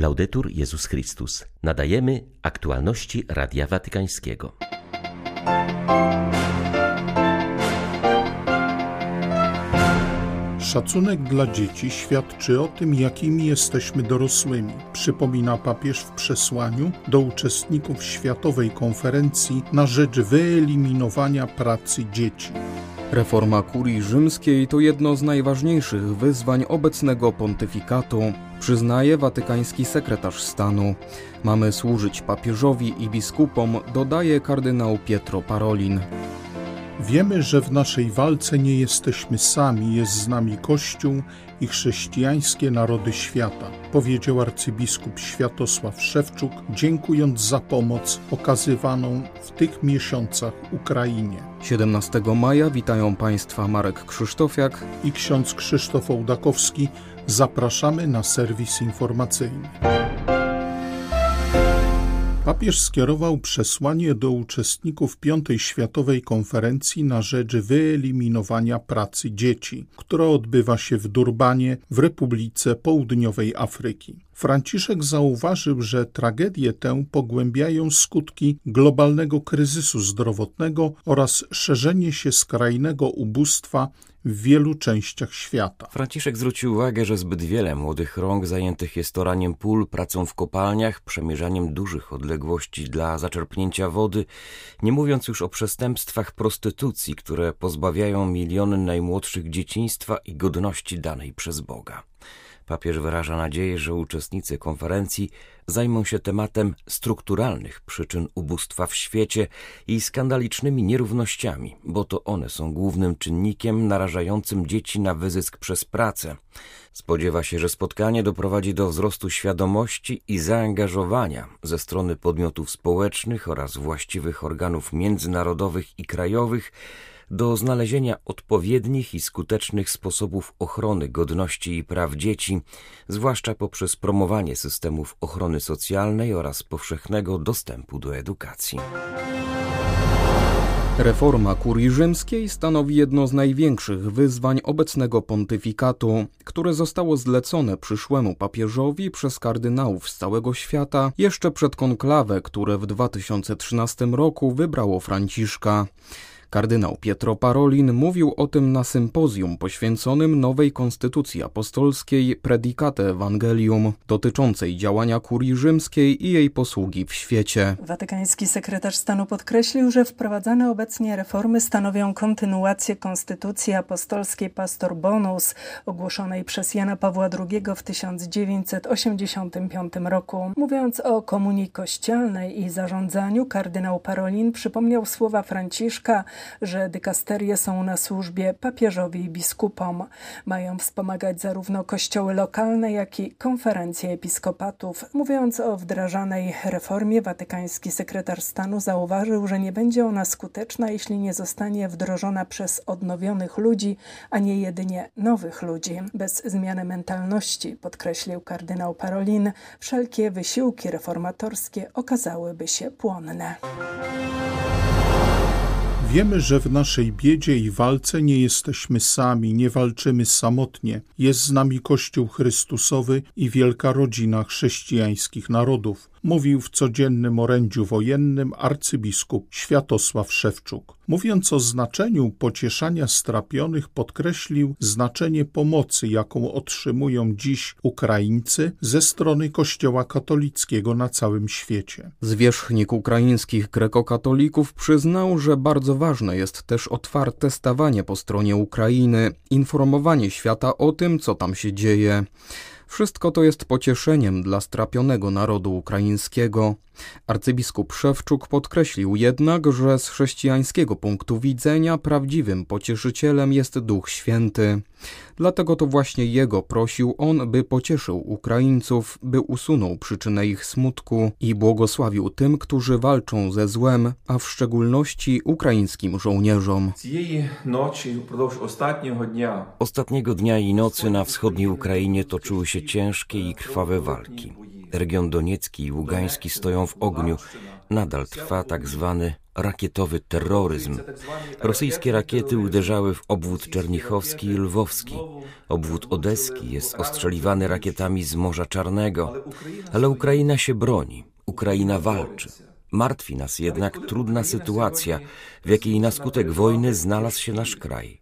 Laudetur Jezus Chrystus. Nadajemy aktualności Radia Watykańskiego. Szacunek dla dzieci świadczy o tym, jakimi jesteśmy dorosłymi, przypomina papież w przesłaniu do uczestników Światowej Konferencji na rzecz wyeliminowania pracy dzieci. Reforma kurii rzymskiej to jedno z najważniejszych wyzwań obecnego pontyfikatu, przyznaje watykański sekretarz stanu. Mamy służyć papieżowi i biskupom, dodaje kardynał Pietro Parolin. Wiemy, że w naszej walce nie jesteśmy sami, jest z nami Kościół i chrześcijańskie narody świata, powiedział arcybiskup Światosław Szewczuk, dziękując za pomoc okazywaną w tych miesiącach Ukrainie. 17 maja witają Państwa Marek Krzysztofiak i ksiądz Krzysztof Ołdakowski. Zapraszamy na serwis informacyjny. Papież skierował przesłanie do uczestników Piątej Światowej Konferencji na rzecz wyeliminowania pracy dzieci, która odbywa się w Durbanie w Republice Południowej Afryki. Franciszek zauważył, że tragedię tę pogłębiają skutki globalnego kryzysu zdrowotnego oraz szerzenie się skrajnego ubóstwa w wielu częściach świata. Franciszek zwrócił uwagę, że zbyt wiele młodych rąk zajętych jest oraniem pól, pracą w kopalniach, przemierzaniem dużych odległości dla zaczerpnięcia wody, nie mówiąc już o przestępstwach prostytucji, które pozbawiają miliony najmłodszych dzieciństwa i godności danej przez Boga. Papież wyraża nadzieję, że uczestnicy konferencji zajmą się tematem strukturalnych przyczyn ubóstwa w świecie i skandalicznymi nierównościami, bo to one są głównym czynnikiem narażającym dzieci na wyzysk przez pracę. Spodziewa się, że spotkanie doprowadzi do wzrostu świadomości i zaangażowania ze strony podmiotów społecznych oraz właściwych organów międzynarodowych i krajowych do znalezienia odpowiednich i skutecznych sposobów ochrony godności i praw dzieci, zwłaszcza poprzez promowanie systemów ochrony socjalnej oraz powszechnego dostępu do edukacji. Reforma kurii rzymskiej stanowi jedno z największych wyzwań obecnego pontyfikatu, które zostało zlecone przyszłemu papieżowi przez kardynałów z całego świata jeszcze przed konklawę, które w 2013 roku wybrało Franciszka. Kardynał Pietro Parolin mówił o tym na sympozjum poświęconym nowej konstytucji apostolskiej Predicate Evangelium dotyczącej działania kurii rzymskiej i jej posługi w świecie. Watykański sekretarz stanu podkreślił, że wprowadzane obecnie reformy stanowią kontynuację konstytucji apostolskiej Pastor Bonus ogłoszonej przez Jana Pawła II w 1985 roku. Mówiąc o komunii kościelnej i zarządzaniu, kardynał Parolin przypomniał słowa Franciszka, że dykasterie są na służbie papieżowi i biskupom. Mają wspomagać zarówno kościoły lokalne, jak i konferencje episkopatów. Mówiąc o wdrażanej reformie, watykański sekretarz stanu zauważył, że nie będzie ona skuteczna, jeśli nie zostanie wdrożona przez odnowionych ludzi, a nie jedynie nowych ludzi. Bez zmiany mentalności, podkreślił kardynał Parolin, wszelkie wysiłki reformatorskie okazałyby się płonne. Wiemy, że w naszej biedzie i walce nie jesteśmy sami, nie walczymy samotnie. Jest z nami Kościół Chrystusowy i wielka rodzina chrześcijańskich narodów mówił w codziennym orędziu wojennym arcybiskup Światosław Szewczuk. Mówiąc o znaczeniu pocieszania strapionych, podkreślił znaczenie pomocy, jaką otrzymują dziś Ukraińcy ze strony Kościoła katolickiego na całym świecie. Zwierzchnik ukraińskich grekokatolików przyznał, że bardzo ważne jest też otwarte stawanie po stronie Ukrainy, informowanie świata o tym, co tam się dzieje. Wszystko to jest pocieszeniem dla strapionego narodu ukraińskiego. Arcybiskup Szewczuk podkreślił jednak, że z chrześcijańskiego punktu widzenia prawdziwym pocieszycielem jest Duch Święty. Dlatego to właśnie jego prosił on, by pocieszył Ukraińców, by usunął przyczynę ich smutku i błogosławił tym, którzy walczą ze złem, a w szczególności ukraińskim żołnierzom. Ostatniego dnia i nocy na wschodniej Ukrainie toczyły się ciężkie i krwawe walki. Region Doniecki i Ługański stoją w ogniu. Nadal trwa tak zwany rakietowy terroryzm. Rosyjskie rakiety uderzały w obwód czernichowski i lwowski. Obwód odeski jest ostrzeliwany rakietami z Morza Czarnego. Ale Ukraina się broni. Ukraina walczy. Martwi nas jednak trudna sytuacja, w jakiej na skutek wojny znalazł się nasz kraj.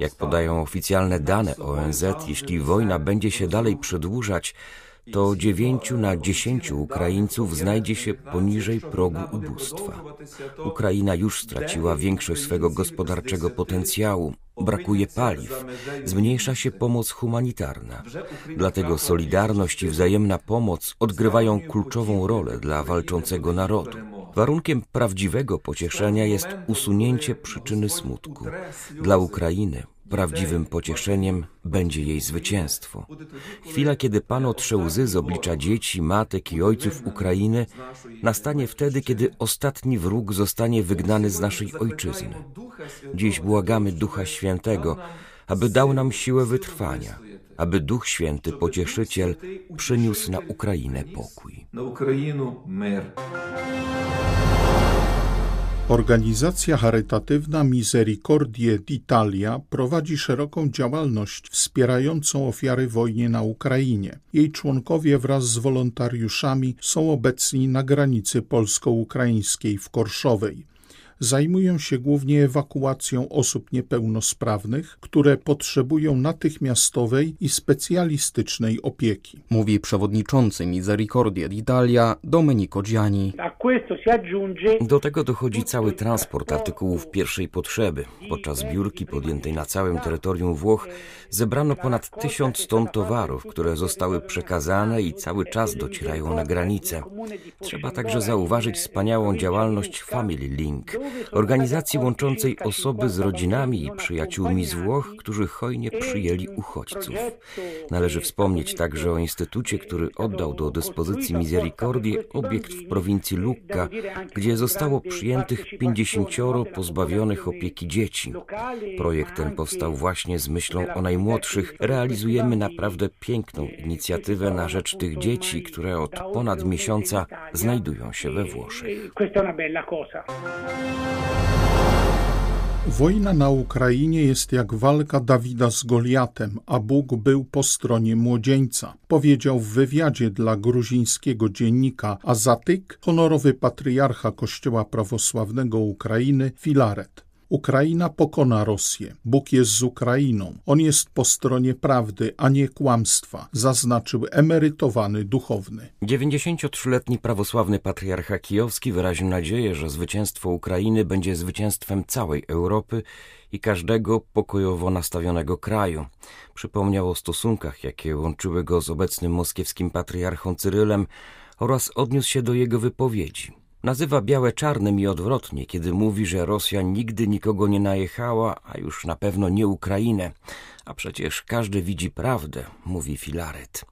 Jak podają oficjalne dane ONZ, jeśli wojna będzie się dalej przedłużać, to dziewięciu na dziesięciu Ukraińców znajdzie się poniżej progu ubóstwa. Ukraina już straciła większość swego gospodarczego potencjału, brakuje paliw, zmniejsza się pomoc humanitarna. Dlatego solidarność i wzajemna pomoc odgrywają kluczową rolę dla walczącego narodu. Warunkiem prawdziwego pocieszenia jest usunięcie przyczyny smutku. Dla Ukrainy prawdziwym pocieszeniem będzie jej zwycięstwo. Chwila, kiedy Pan otrze łzy z oblicza dzieci, matek i ojców Ukrainy, nastanie wtedy, kiedy ostatni wróg zostanie wygnany z naszej ojczyzny. Dziś błagamy Ducha Świętego, aby dał nam siłę wytrwania, aby Duch Święty, Pocieszyciel, przyniósł na Ukrainę pokój. Na Ukrainę mir. Organizacja charytatywna Misericordie d'Italia prowadzi szeroką działalność wspierającą ofiary wojny na Ukrainie. Jej członkowie wraz z wolontariuszami są obecni na granicy polsko-ukraińskiej w Korszowej zajmują się głównie ewakuacją osób niepełnosprawnych, które potrzebują natychmiastowej i specjalistycznej opieki. Mówi przewodniczący Misericordia d'Italia Domenico Gianni. Do tego dochodzi cały transport artykułów pierwszej potrzeby. Podczas zbiórki podjętej na całym terytorium Włoch zebrano ponad tysiąc ton towarów, które zostały przekazane i cały czas docierają na granicę. Trzeba także zauważyć wspaniałą działalność Family Link, organizacji łączącej osoby z rodzinami i przyjaciółmi z Włoch, którzy hojnie przyjęli uchodźców. Należy wspomnieć także o instytucie, który oddał do dyspozycji Misericordii obiekt w prowincji Lucca, gdzie zostało przyjętych 50 pozbawionych opieki dzieci. Projekt ten powstał właśnie z myślą o najmłodszych. Realizujemy naprawdę piękną inicjatywę na rzecz tych dzieci, które od ponad miesiąca znajdują się we Włoszech. Wojna na Ukrainie jest jak walka Dawida z Goliatem, a Bóg był po stronie młodzieńca, powiedział w wywiadzie dla gruzińskiego dziennika Azatyk honorowy patriarcha Kościoła Prawosławnego Ukrainy Filaret. Ukraina pokona Rosję. Bóg jest z Ukrainą. On jest po stronie prawdy, a nie kłamstwa, zaznaczył emerytowany duchowny. 93-letni prawosławny patriarcha kijowski wyraził nadzieję, że zwycięstwo Ukrainy będzie zwycięstwem całej Europy i każdego pokojowo nastawionego kraju. Przypomniał o stosunkach, jakie łączyły go z obecnym moskiewskim patriarchą Cyrylem oraz odniósł się do jego wypowiedzi. Nazywa białe czarnym i odwrotnie, kiedy mówi, że Rosja nigdy nikogo nie najechała, a już na pewno nie Ukrainę. A przecież każdy widzi prawdę, mówi Filaret.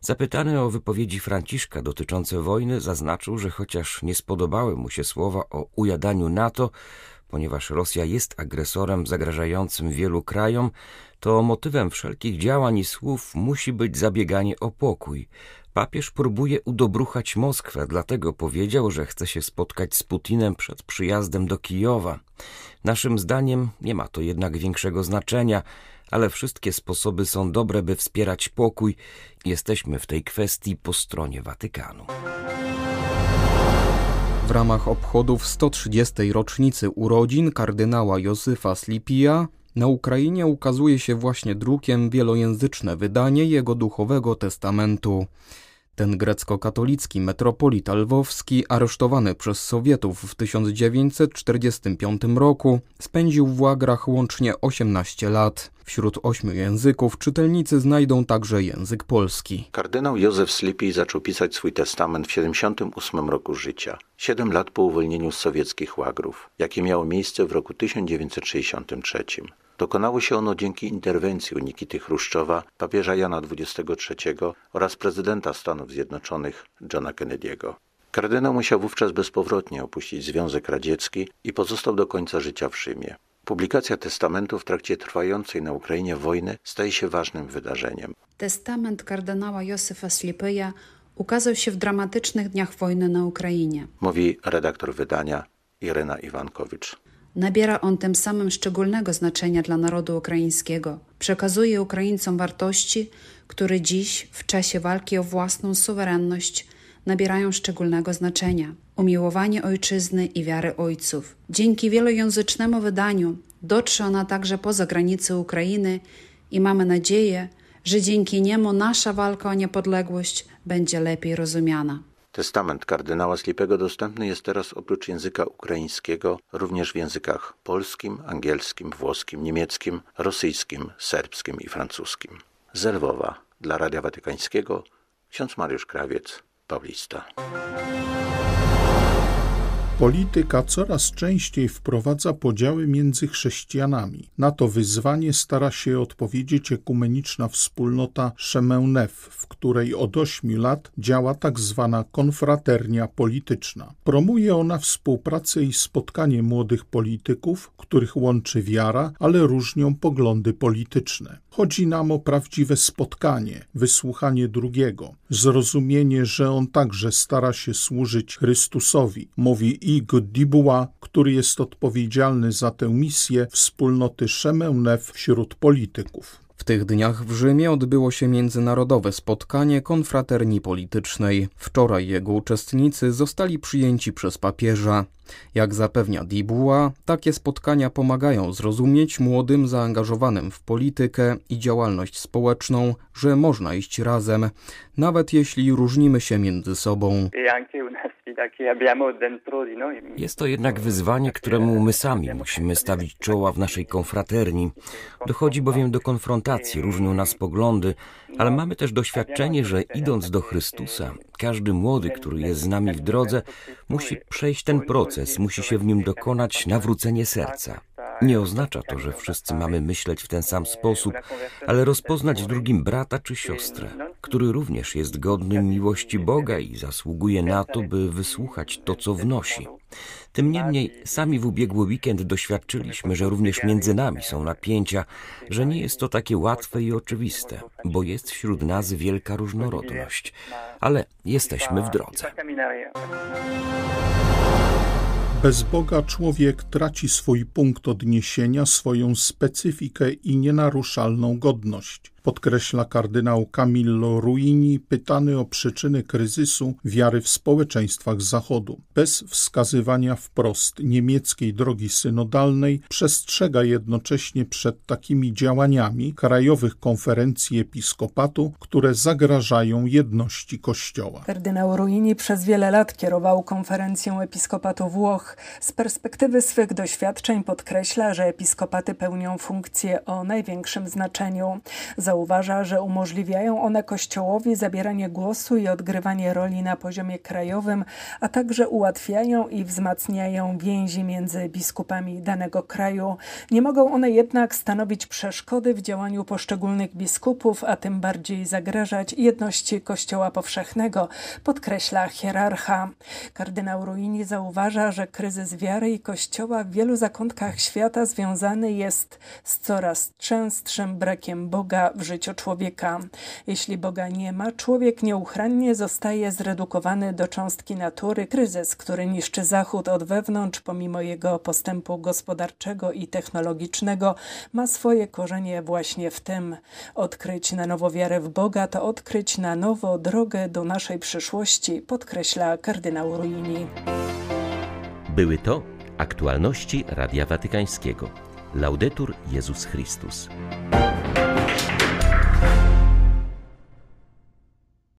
Zapytany o wypowiedzi Franciszka dotyczące wojny, zaznaczył, że chociaż nie spodobały mu się słowa o ujadaniu NATO, ponieważ Rosja jest agresorem zagrażającym wielu krajom, to motywem wszelkich działań i słów musi być zabieganie o pokój, Papież próbuje udobruchać Moskwę, dlatego powiedział, że chce się spotkać z Putinem przed przyjazdem do Kijowa. Naszym zdaniem nie ma to jednak większego znaczenia, ale wszystkie sposoby są dobre, by wspierać pokój. Jesteśmy w tej kwestii po stronie Watykanu. W ramach obchodów 130. rocznicy urodzin kardynała Józefa Slipija na Ukrainie ukazuje się właśnie drukiem wielojęzyczne wydanie jego duchowego testamentu. Ten grecko-katolicki metropolita lwowski, aresztowany przez Sowietów w 1945 roku, spędził w łagrach łącznie 18 lat. Wśród ośmiu języków czytelnicy znajdą także język polski. Kardynał Józef Slipij zaczął pisać swój testament w 78 roku życia, siedem lat po uwolnieniu z sowieckich łagrów, jakie miało miejsce w roku 1963. Dokonało się ono dzięki interwencji Nikity Chruszczowa, papieża Jana XXIII oraz prezydenta Stanów Zjednoczonych Johna Kennedy'ego. Kardynał musiał wówczas bezpowrotnie opuścić Związek Radziecki i pozostał do końca życia w Rzymie. Publikacja testamentu w trakcie trwającej na Ukrainie wojny staje się ważnym wydarzeniem. Testament kardynała Józefa Slipyja ukazał się w dramatycznych dniach wojny na Ukrainie. Mówi redaktor wydania Irena Iwankowicz. Nabiera on tym samym szczególnego znaczenia dla narodu ukraińskiego. Przekazuje Ukraińcom wartości, które dziś, w czasie walki o własną suwerenność, nabierają szczególnego znaczenia. Umiłowanie ojczyzny i wiary ojców. Dzięki wielojęzycznemu wydaniu dotrze ona także poza granice Ukrainy i mamy nadzieję, że dzięki niemu nasza walka o niepodległość będzie lepiej rozumiana. Testament kardynała Slipego dostępny jest teraz oprócz języka ukraińskiego również w językach polskim, angielskim, włoskim, niemieckim, rosyjskim, serbskim i francuskim. Z Lwowa dla Radia Watykańskiego ksiądz Mariusz Krawiec, Paulista. Polityka coraz częściej wprowadza podziały między chrześcijanami. Na to wyzwanie stara się odpowiedzieć ekumeniczna wspólnota Szemełnew, w której od ośmiu lat działa tak zwana konfraternia polityczna. Promuje ona współpracę i spotkanie młodych polityków, których łączy wiara, ale różnią poglądy polityczne. Chodzi nam o prawdziwe spotkanie, wysłuchanie drugiego, zrozumienie, że on także stara się służyć Chrystusowi, mówi Ig Dibua, który jest odpowiedzialny za tę misję wspólnoty Szemełnew wśród polityków. W tych dniach w Rzymie odbyło się międzynarodowe spotkanie konfraterni politycznej. Wczoraj jego uczestnicy zostali przyjęci przez papieża. Jak zapewnia Dibua, takie spotkania pomagają zrozumieć młodym zaangażowanym w politykę i działalność społeczną, że można iść razem, nawet jeśli różnimy się między sobą. Jest to jednak wyzwanie, któremu my sami musimy stawić czoła w naszej konfraterni. Dochodzi bowiem do konfrontacji, różnią nas poglądy, ale mamy też doświadczenie, że idąc do Chrystusa, każdy młody, który jest z nami w drodze, musi przejść ten proces, musi się w nim dokonać nawrócenie serca. Nie oznacza to, że wszyscy mamy myśleć w ten sam sposób, ale rozpoznać w drugim brata czy siostrę, który również jest godny miłości Boga i zasługuje na to, by wysłuchać to, co wnosi. Tym niemniej sami w ubiegły weekend doświadczyliśmy, że również między nami są napięcia, że nie jest to takie łatwe i oczywiste, bo jest wśród nas wielka różnorodność, ale jesteśmy w drodze. Bez Boga człowiek traci swój punkt odniesienia, swoją specyfikę i nienaruszalną godność podkreśla kardynał Camillo Ruini, pytany o przyczyny kryzysu wiary w społeczeństwach Zachodu. Bez wskazywania wprost niemieckiej drogi synodalnej przestrzega jednocześnie przed takimi działaniami krajowych konferencji episkopatu, które zagrażają jedności Kościoła. Kardynał Ruini przez wiele lat kierował konferencją episkopatu Włoch. Z perspektywy swych doświadczeń podkreśla, że episkopaty pełnią funkcję o największym znaczeniu. Za Zauważa, że umożliwiają one Kościołowi zabieranie głosu i odgrywanie roli na poziomie krajowym, a także ułatwiają i wzmacniają więzi między biskupami danego kraju. Nie mogą one jednak stanowić przeszkody w działaniu poszczególnych biskupów, a tym bardziej zagrażać jedności Kościoła powszechnego, podkreśla hierarcha. Kardynał Ruini zauważa, że kryzys wiary i Kościoła w wielu zakątkach świata związany jest z coraz częstszym brakiem Boga w życiu człowieka. Jeśli Boga nie ma, człowiek nieuchronnie zostaje zredukowany do cząstki natury. Kryzys, który niszczy Zachód od wewnątrz, pomimo jego postępu gospodarczego i technologicznego, ma swoje korzenie właśnie w tym. Odkryć na nowo wiarę w Boga to odkryć na nowo drogę do naszej przyszłości, podkreśla kardynał Ruini. Były to aktualności Radia Watykańskiego. Laudetur Jezus Chrystus.